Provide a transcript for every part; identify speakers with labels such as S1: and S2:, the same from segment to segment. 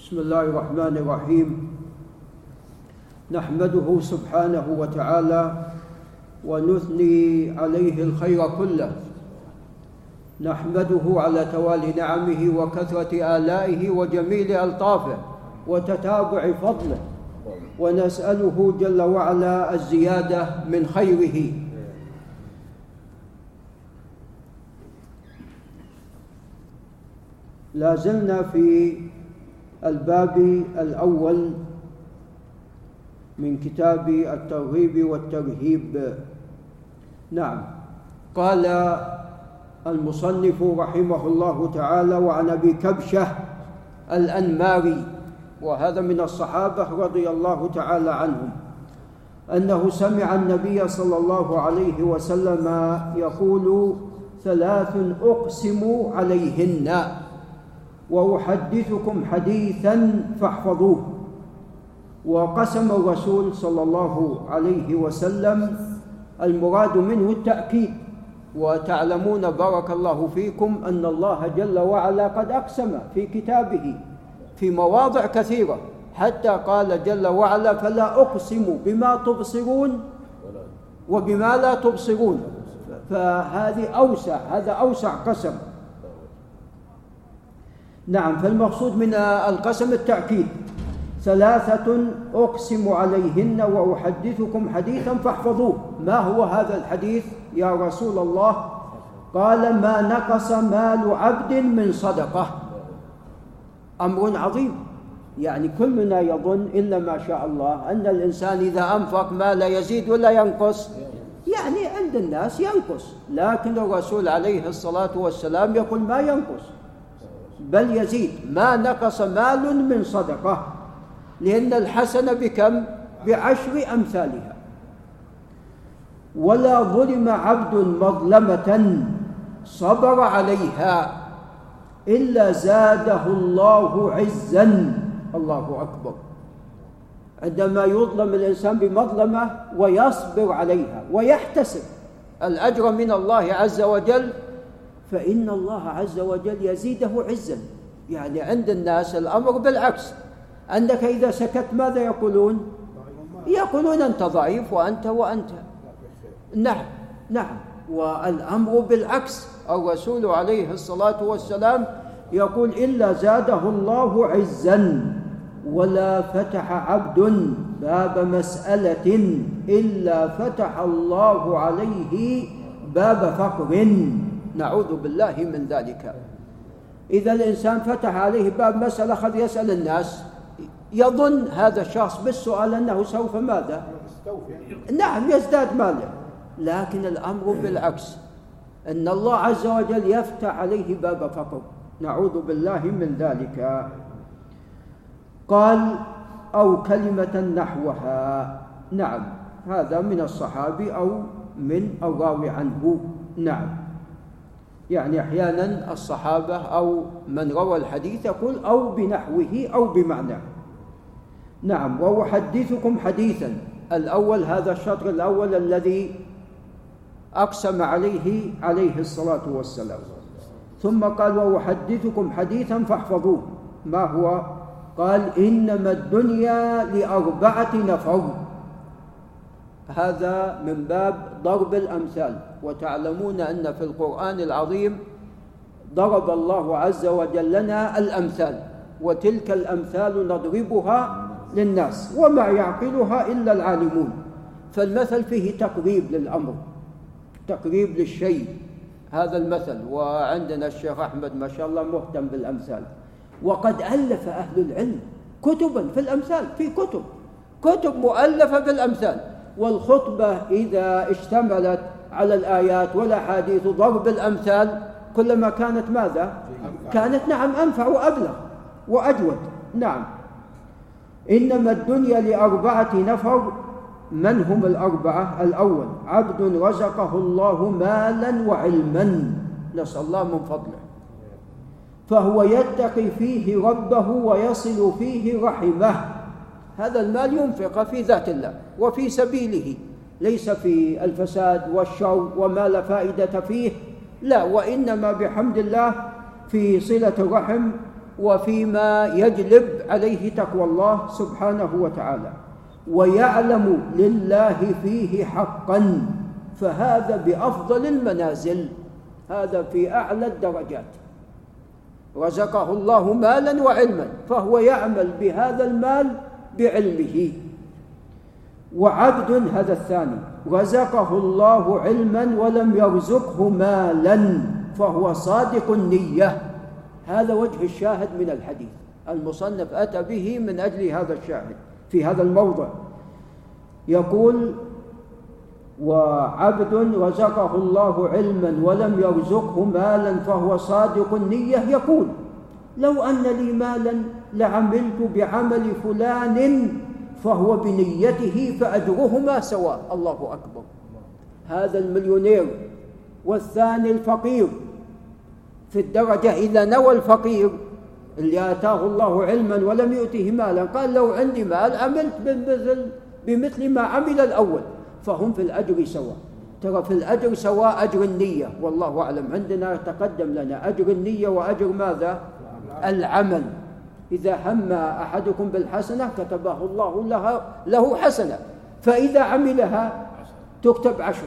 S1: بسم الله الرحمن الرحيم. نحمده سبحانه وتعالى ونثني عليه الخير كله. نحمده على توالي نعمه وكثرة آلائه وجميل ألطافه وتتابع فضله. ونسأله جل وعلا الزيادة من خيره. لا زلنا في الباب الأول من كتاب الترغيب والترهيب نعم. قال المصنف رحمه الله تعالى وعن أبي كبشة الأنماري وهذا من الصحابة رضي الله تعالى عنهم أنه سمع النبي صلى الله عليه وسلم يقول ثلاث أقسم عليهن. وأحدثكم حديثا فاحفظوه. وقسم الرسول صلى الله عليه وسلم المراد منه التأكيد وتعلمون بارك الله فيكم أن الله جل وعلا قد أقسم في كتابه في مواضع كثيرة حتى قال جل وعلا فلا أقسم بما تبصرون وبما لا تبصرون. فهذه أوسع هذا أوسع قسم. نعم فالمقصود من القسم التأكيد. ثلاثة أقسم عليهن وأحدثكم حديثا فاحفظوه. ما هو هذا الحديث يا رسول الله؟ قال ما نقص مال عبد من صدقة. أمر عظيم. يعني كلنا يظن إلا ما شاء الله أن الإنسان إذا أنفق ما لا يزيد ولا ينقص. يعني عند الناس ينقص لكن الرسول عليه الصلاة والسلام يقول ما ينقص. بل يزيد. ما نقص مال من صدقة. لأن الحسنة بكم؟ بعشر أمثالها. ولا ظلم عبد مظلمة صبر عليها إلا زاده الله عزا. الله أكبر. عندما يظلم الإنسان بمظلمة ويصبر عليها ويحتسب. الأجر من الله عز وجل فإن الله عز وجل يزيده عزا. يعني عند الناس الأمر بالعكس. عندك إذا سكت ماذا يقولون؟ يقولون أنت ضعيف وأنت وأنت. نعم نعم. والأمر بالعكس. الرسول عليه الصلاة والسلام يقول إلا زاده الله عزا ولا فتح عبد باب مسألة إلا فتح الله عليه باب فقر. نعوذ بالله من ذلك. إذا الإنسان فتح عليه باب مسألة قد يسأل الناس يظن هذا الشخص بالسؤال أنه سوف ماذا؟ نعم يزداد ماله. لكن الأمر بالعكس. أن الله عز وجل يفتح عليه باب فقر نعوذ بالله من ذلك. قال أو كلمة نحوها. نعم هذا من الصحابي أو من الراوي عنه. نعم. يعني أحيانا الصحابة أو من روى الحديث يقول أو بنحوه أو بمعناه نعم وأحدثكم حديثا الأول هذا الشطر الأول الذي أقسم عليه عليه الصلاة والسلام. ثم قال وأحدثكم حديثا فاحفظوه. ما هو؟ قال إنما الدنيا لأربعة نفر. هذا من باب ضرب الأمثال. وتعلمون أن في القرآن العظيم ضرب الله عز وجل لنا الأمثال وتلك الأمثال نضربها للناس وما يعقلها إلا العالمون. فالمثل فيه تقريب للأمر تقريب للشيء. هذا المثل وعندنا الشيخ أحمد ما شاء الله مهتم بالأمثال. وقد ألف أهل العلم كتبا في الأمثال في كتب كتب مؤلفة بالأمثال. والخطبة إذا اشتملت على الآيات والأحاديث ضرب الأمثال كلما كانت ماذا؟ كانت نعم أنفع وأبلغ وأجود. نعم. إنما الدنيا لأربعة نفر. من هم الأربعة؟ الأول عبد رزقه الله مالا وعلما. نسأل الله من فضله. فهو يتقي فيه ربه ويصل فيه رحمه. هذا المال ينفق في ذات الله وفي سبيله. ليس في الفساد والشر وما لا فائدة فيه. لا وإنما بحمد الله في صلة الرحم وفيما يجلب عليه تقوى الله سبحانه وتعالى. ويعلم لله فيه حقا فهذا بأفضل المنازل. هذا في أعلى الدرجات. رزقه الله مالا وعلما فهو يعمل بهذا المال بعلمه. وعبد هذا الثاني رزقه الله علما ولم يرزقه مالا فهو صادق النية. هذا وجه الشاهد من الحديث. المصنف أتى به من أجل هذا الشاهد في هذا الموضع. يقول وعبد رزقه الله علما ولم يرزقه مالا فهو صادق النية. يقول لو أن لي مالا لعملت بعمل فلان فهو بنيته فأجرهما سواء. الله أكبر. هذا المليونير والثاني الفقير. في الدرجة إذا نوى الفقير اللي آتاه الله علما ولم يؤته مالا قال لو عندي مال عملت بمثل بمثل ما عمل الأول. فهم في الأجر سواء. ترى في الأجر سواء أجر النية. والله أعلم عندنا تقدم لنا أجر النية وأجر ماذا؟ العمل. إذا هم أحدكم بالحسنة كتبه الله لها له حسنة. فإذا عملها تكتب عشر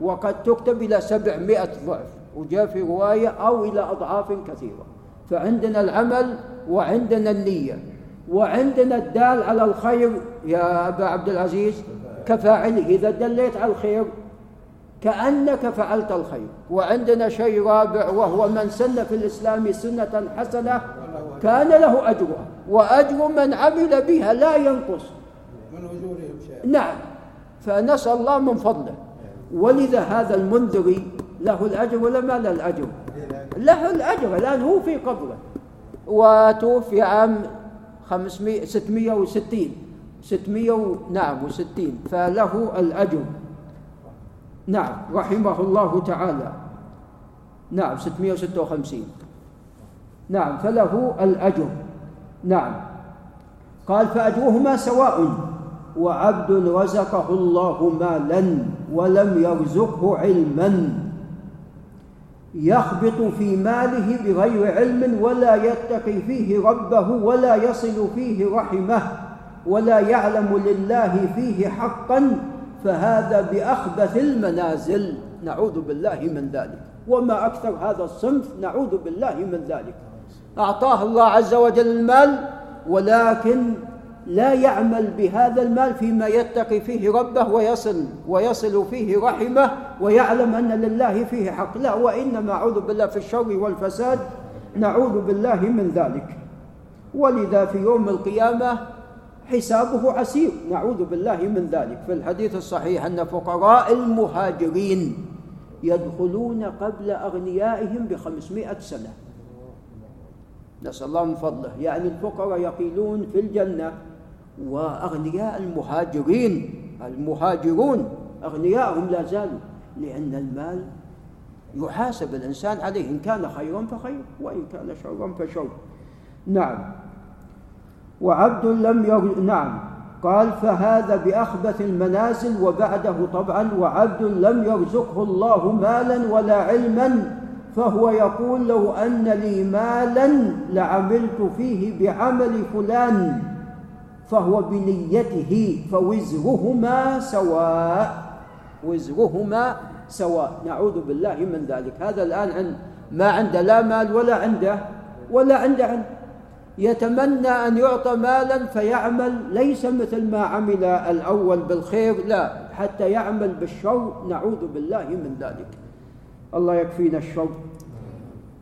S1: وقد تكتب إلى سبعمائة ضعف وجاء في رواية أو إلى أضعاف كثيرة. فعندنا العمل وعندنا النية. وعندنا الدال على الخير يا أبا عبد العزيز كفاعله. إذا دليت على الخير كأنك فعلت الخير. وعندنا شيء رابع وهو من سن في الإسلام سنة حسنة كان له أجرها وأجر من عمل بها لا ينقص. من أجورهم شيء نعم فنسأل الله من فضله. ولذا هذا المنذري له الأجر ولا ما له الأجر؟ له الأجر الآن هو في قبره. وتوفي عام 500 660 ستمائة نعم وستين فله الأجر. نعم رحمه الله تعالى. نعم ستمائة وستة وخمسين. نعم فله الأجر. نعم. قال فأجرهما سواء. وعبد رزقه الله مالا ولم يرزقه علما. يخبط في ماله بغير علم ولا يتقي فيه ربه ولا يصل فيه رحمه ولا يعلم لله فيه حقا فهذا بأخبث المنازل. نعوذ بالله من ذلك. وما أكثر هذا الصنف نعوذ بالله من ذلك. أعطاه الله عز وجل المال ولكن لا يعمل بهذا المال فيما يتقي فيه ربه ويصل ويصل فيه رحمه ويعلم أن لله فيه حق. لا وإنما أعوذ بالله في الشر والفساد نعوذ بالله من ذلك. ولذا في يوم القيامة حسابه عسير. نعوذ بالله من ذلك. في الحديث الصحيح أن فقراء المهاجرين يدخلون قبل أغنيائهم بخمسمائة سنة. نسأل الله من فضله. يعني الفقراء يقيلون في الجنة وأغنياء المهاجرين المهاجرون أغنياءهم لا زالوا لأن المال يحاسب الإنسان عليه إن كان خيرا فخير وإن كان شرا فشر. نعم. وعبد لم ير... نعم. قال فهذا بأخبث المنازل وبعده طبعا وعبد لم يرزقه الله مالا ولا علما فهو يقول لو أن لي مالا لعملت فيه بعمل فلان فهو بنيته فوزرهما سواء وزرهما سواء. نعوذ بالله من ذلك. هذا الآن عند ما عنده لا مال ولا عنده ولا عنده يتمنى أن يعطى مالا فيعمل. ليس مثل ما عمل الأول بالخير لا حتى يعمل بالشر. نعوذ بالله من ذلك. الله يكفينا الشر.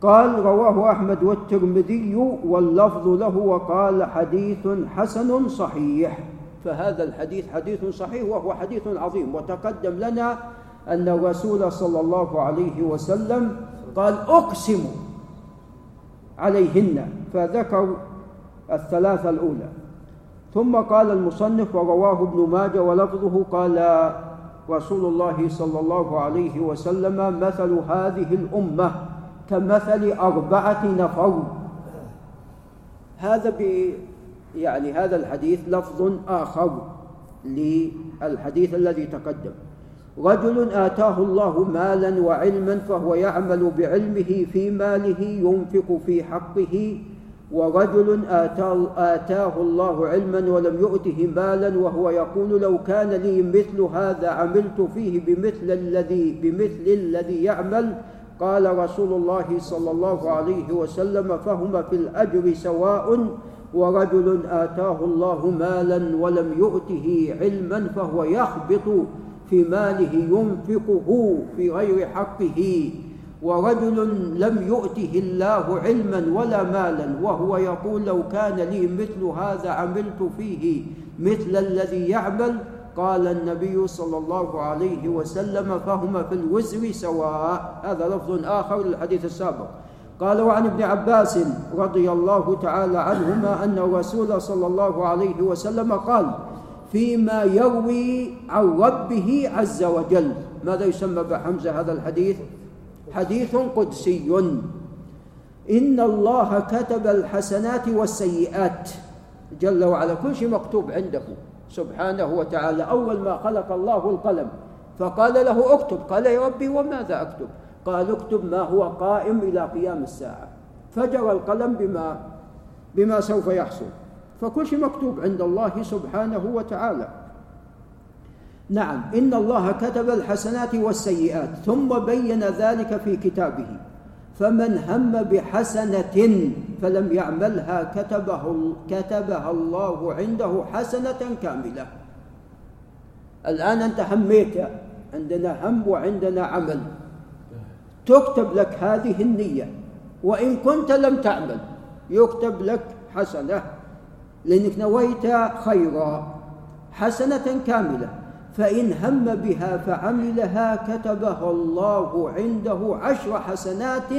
S1: قال رواه أحمد والترمذي واللفظ له وقال حديث حسن صحيح. فهذا الحديث حديث صحيح وهو حديث عظيم. وتقدم لنا أن الرسول صلى الله عليه وسلم قال أقسم عليهن. فذكر الثلاثة الأولى. ثم قال المصنف ورواه ابن ماجه ولفظه قال رسول الله صلى الله عليه وسلم مثل هذه الأمة كمثل أربعة نفر. هذا يعني هذا الحديث لفظ آخر للحديث الذي تقدم. رجل آتاه الله مالا وعلما فهو يعمل بعلمه في ماله ينفق في حقه ورجل آتاه, الله علما ولم يؤته مالا وهو يقول لو كان لي مثل هذا عملت فيه بمثل الذي بمثل الذي يعمل. قال رسول الله صلى الله عليه وسلم فهما في الأجر سواء. ورجل آتاه الله مالا ولم يؤته علما فهو يخبط في ماله ينفقه في غير حقه. ورجل لم يؤته الله علما ولا مالا وهو يقول لو كان لي مثل هذا عملت فيه مثل الذي يعمل قال النبي صلى الله عليه وسلم فهما في الوزر سواء. هذا لفظ آخر للحديث السابق. قال وعن ابن عباس رضي الله تعالى عنهما أن الرسول صلى الله عليه وسلم قال فيما يروي عن ربه عز وجل. ماذا يسمى بحمزة هذا الحديث؟ حديث قدسي. إن الله كتب الحسنات والسيئات. جل وعلا كل شيء مكتوب عنده. سبحانه وتعالى أول ما خلق الله القلم. فقال له اكتب. قال يا ربي وماذا أكتب؟ قال اكتب ما هو قائم إلى قيام الساعة. فجر القلم بما بما سوف يحصل. فكل شيء مكتوب عند الله سبحانه وتعالى. نعم إن الله كتب الحسنات والسيئات ثم بين ذلك في كتابه. فمن هم بحسنة فلم يعملها كتبه كتبها الله عنده حسنة كاملة. الآن أنت هميت عندنا هم وعندنا عمل. تكتب لك هذه النية وإن كنت لم تعمل يكتب لك حسنة. لأنك نويت خيرا حسنة كاملة. فإن هم بها فعملها كتبها الله عنده عشر حسنات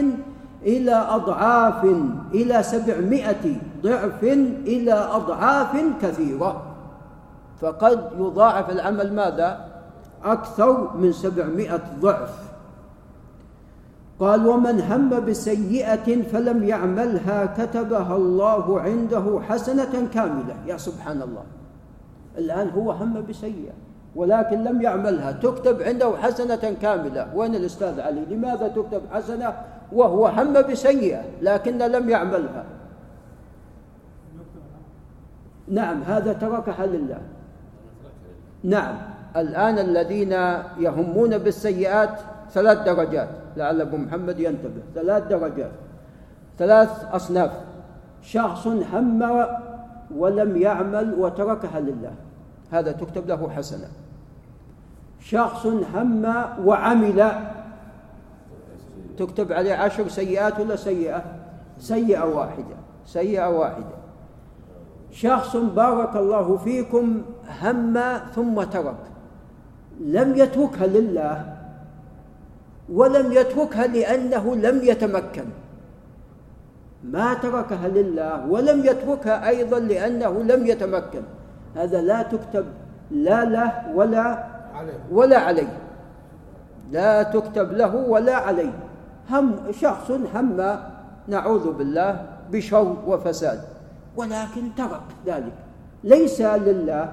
S1: إلى أضعاف إلى سبعمائة ضعف إلى أضعاف كثيرة. فقد يضاعف العمل ماذا؟ أكثر من سبعمائة ضعف. قال ومن هم بسيئة فلم يعملها كتبها الله عنده حسنة كاملة. يا سبحان الله. الآن هو هم بسيئة. ولكن لم يعملها. تكتب عنده حسنة كاملة. وين الأستاذ علي؟ لماذا تكتب حسنة وهو هم بسيئة لكن لم يعملها؟ نعم هذا تركها لله نعم الآن الذين يهمون بالسيئات ثلاث درجات. لعل أبو محمد ينتبه. ثلاث درجات. ثلاث أصناف. شخص هم ولم يعمل وتركها لله هذا تكتب له حسنة. شخص هم وعمل. تكتب عليه عشر سيئات ولا سيئة؟ سيئة واحدة سيئة واحدة. شخص بارك الله فيكم هم ثم ترك. لم يتركها لله ولم يتركها لأنه لم يتمكن. ما تركها لله ولم يتركها أيضا لأنه لم يتمكن. هذا لا تكتب لا له ولا ولا عليه لا تكتب له ولا عليه هم شخص هم نعوذ بالله بشر وفساد. ولكن ترك ذلك. ليس لله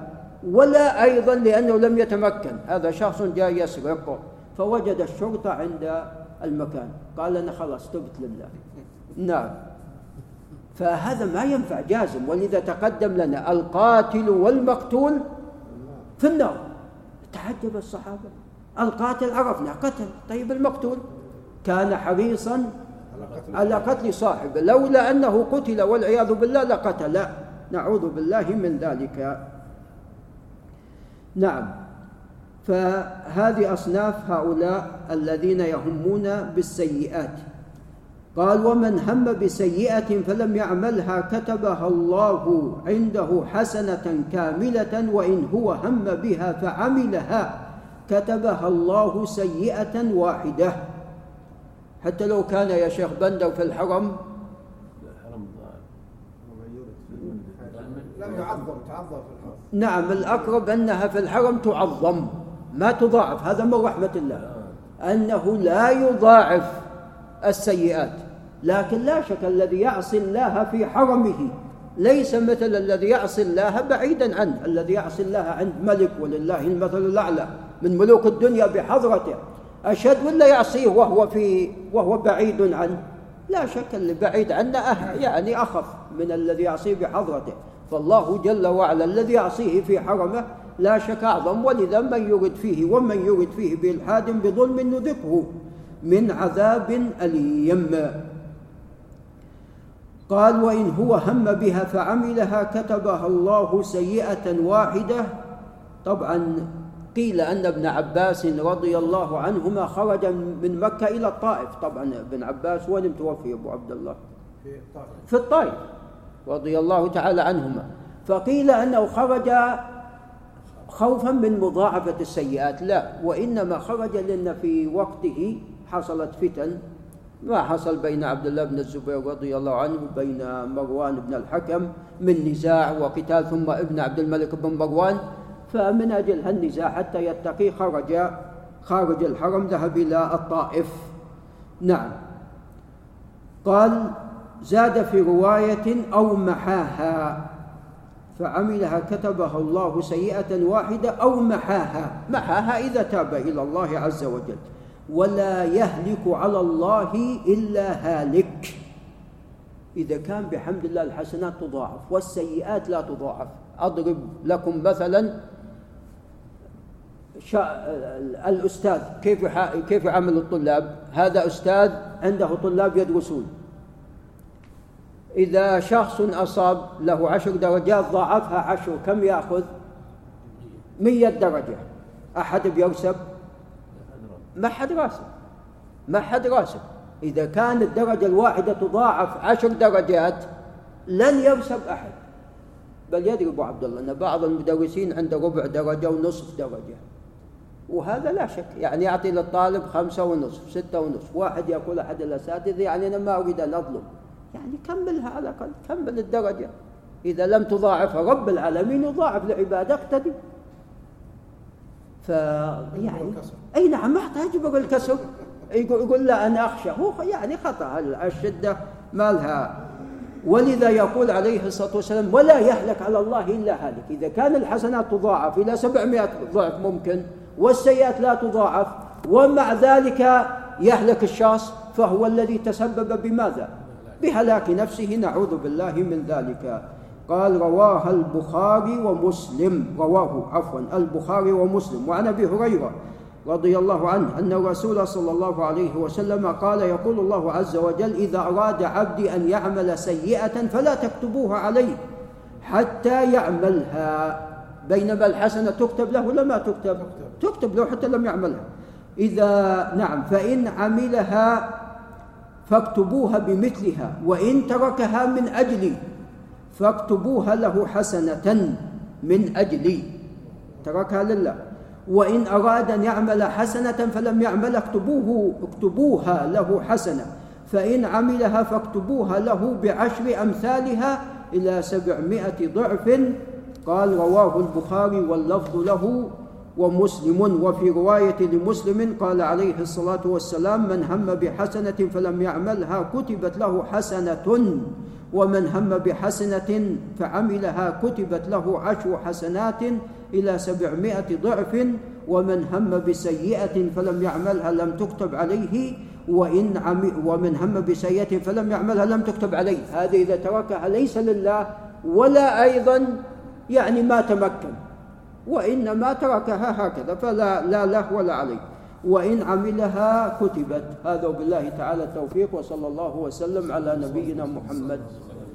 S1: ولا أيضا لأنه لم يتمكن. هذا شخص جاء يسرق فوجد الشرطة عند المكان. قال أنا خلاص تبت لله. نعم. فهذا ما ينفع جازم. ولذا تقدم لنا القاتل والمقتول في النار. تعجب الصحابة. القاتل عرفنا قتل. طيب المقتول؟ كان حريصا على قتل صاحبه. لولا أنه قتل والعياذ بالله لقتل. نعوذ بالله من ذلك. نعم. فهذه أصناف هؤلاء الذين يهمون بالسيئات. قال ومن هم بسيئة فلم يعملها كتبها الله عنده حسنة كاملة وإن هو هم بها فعملها كتبها الله سيئة واحدة. حتى لو كان يا شيخ بندر في الحرم. لم يعظم تعظم في الحرم. نعم الأقرب أنها في الحرم تعظم ما تضاعف. هذا من رحمة الله. أنه لا يضاعف. السيئات. لكن لا شك الذي يعصي الله في حرمه ليس مثل الذي يعصي الله بعيدا عنه. الذي يعصي الله عند ملك ولله المثل الأعلى من ملوك الدنيا بحضرته. أشد ولا يعصيه وهو في وهو بعيد عنه. لا شك اللي بعيد عنه أه يعني أخف من الذي يعصيه بحضرته. فالله جل وعلا الذي يعصيه في حرمه لا شك أعظم ولذا من يرد فيه ومن يرد فيه بإلحاد بظلم نذقه. من عذاب أليم. قال وإن هو هم بها فعملها كتبها الله سيئة واحدة. طبعا قيل أن ابن عباس رضي الله عنهما خرج من مكة إلى الطائف. طبعا ابن عباس وين متوفي أبو عبد الله. في الطائف. في الطائف رضي الله تعالى عنهما. فقيل أنه خرج خوفا من مضاعفة السيئات. لا وإنما خرج لأن في وقته حصلت فتن ما حصل بين عبد الله بن الزبير رضي الله عنه وبين مروان بن الحكم من نزاع وقتال ثم ابن عبد الملك بن مروان. فمن أجل هالنزاع حتى يتقي خرج خارج الحرم ذهب إلى الطائف. نعم. قال زاد في رواية أو محاها فعملها كتبها الله سيئة واحدة أو محاها محاها إذا تاب إلى الله عز وجل. ولا يهلك على الله إلا هالك إذا كان بحمد الله الحسنات تضاعف والسيئات لا تضاعف أضرب لكم مثلا الأستاذ كيف كيف يعامل الطلاب؟ هذا أستاذ عنده طلاب يدرسون إذا شخص أصاب له عشر درجات ضاعفها عشر كم يأخذ؟ مية درجة أحد بيرسب؟ ما حد راسب. ما حد راسب. إذا كان الدرجة الواحدة تضاعف عشر درجات لن يرسب أحد. بل يدري أبو عبد الله أن بعض المدرسين عنده ربع درجة ونصف درجة. وهذا لا شك. يعني يعطي للطالب خمسة ونصف ستة ونصف. واحد يقول أحد الأساتذة يعني أنا ما أريد أن أظلم. يعني كملها على الأقل كمل الدرجة. إذا لم تضاعفها رب العالمين يضاعف لعباده اقتدي ف يعني أي نعم ما يحتاج يبقى الكسر. يقول لا أنا أخشى. هو يعني خطأ الشدة ما لها ولذا يقول عليه الصلاة والسلام ولا يهلك على الله إلا هالك. إذا كان الحسنات تضاعف إلى 700 ضعف ممكن والسيئات لا تضاعف ومع ذلك يهلك الشخص فهو الذي تسبب بماذا؟ بهلاك نفسه. نعوذ بالله من ذلك. قال رواه البخاري ومسلم. رواه عفوا البخاري ومسلم. وعن أبي هريرة رضي الله عنه أن الرسول صلى الله عليه وسلم قال يقول الله عز وجل إذا أراد عبدي أن يعمل سيئة فلا تكتبوها عليه حتى يعملها. بينما الحسنة تكتب له ولا ما تكتب؟ تكتب له حتى لم يعملها. إذا نعم فإن عملها فاكتبوها بمثلها وإن تركها من أجلي. فاكتبوها له حسنة من أجلي. تركها لله وإن أراد أن يعمل حسنة فلم يعمل اكتبوه اكتبوها له حسنة. فإن عملها فاكتبوها له بعشر أمثالها إلى سبعمائة ضعف. قال رواه البخاري واللفظ له ومسلم. وفي رواية لمسلم قال عليه الصلاة والسلام من هم بحسنة فلم يعملها كتبت له حسنة ومن هم بحسنة فعملها كتبت له عشر حسنات إلى سبعمائة ضعف ومن هم بسيئة فلم يعملها لم تكتب عليه وإن عم ومن هم بسيئة فلم يعملها لم تكتب عليه. هذه إذا تركها ليس لله ولا أيضا يعني ما تمكن وإنما تركها هكذا فلا لا له ولا عليه. وإن عملها كتبت. هذا بالله تعالى التوفيق وصلى الله وسلم على نبينا محمد.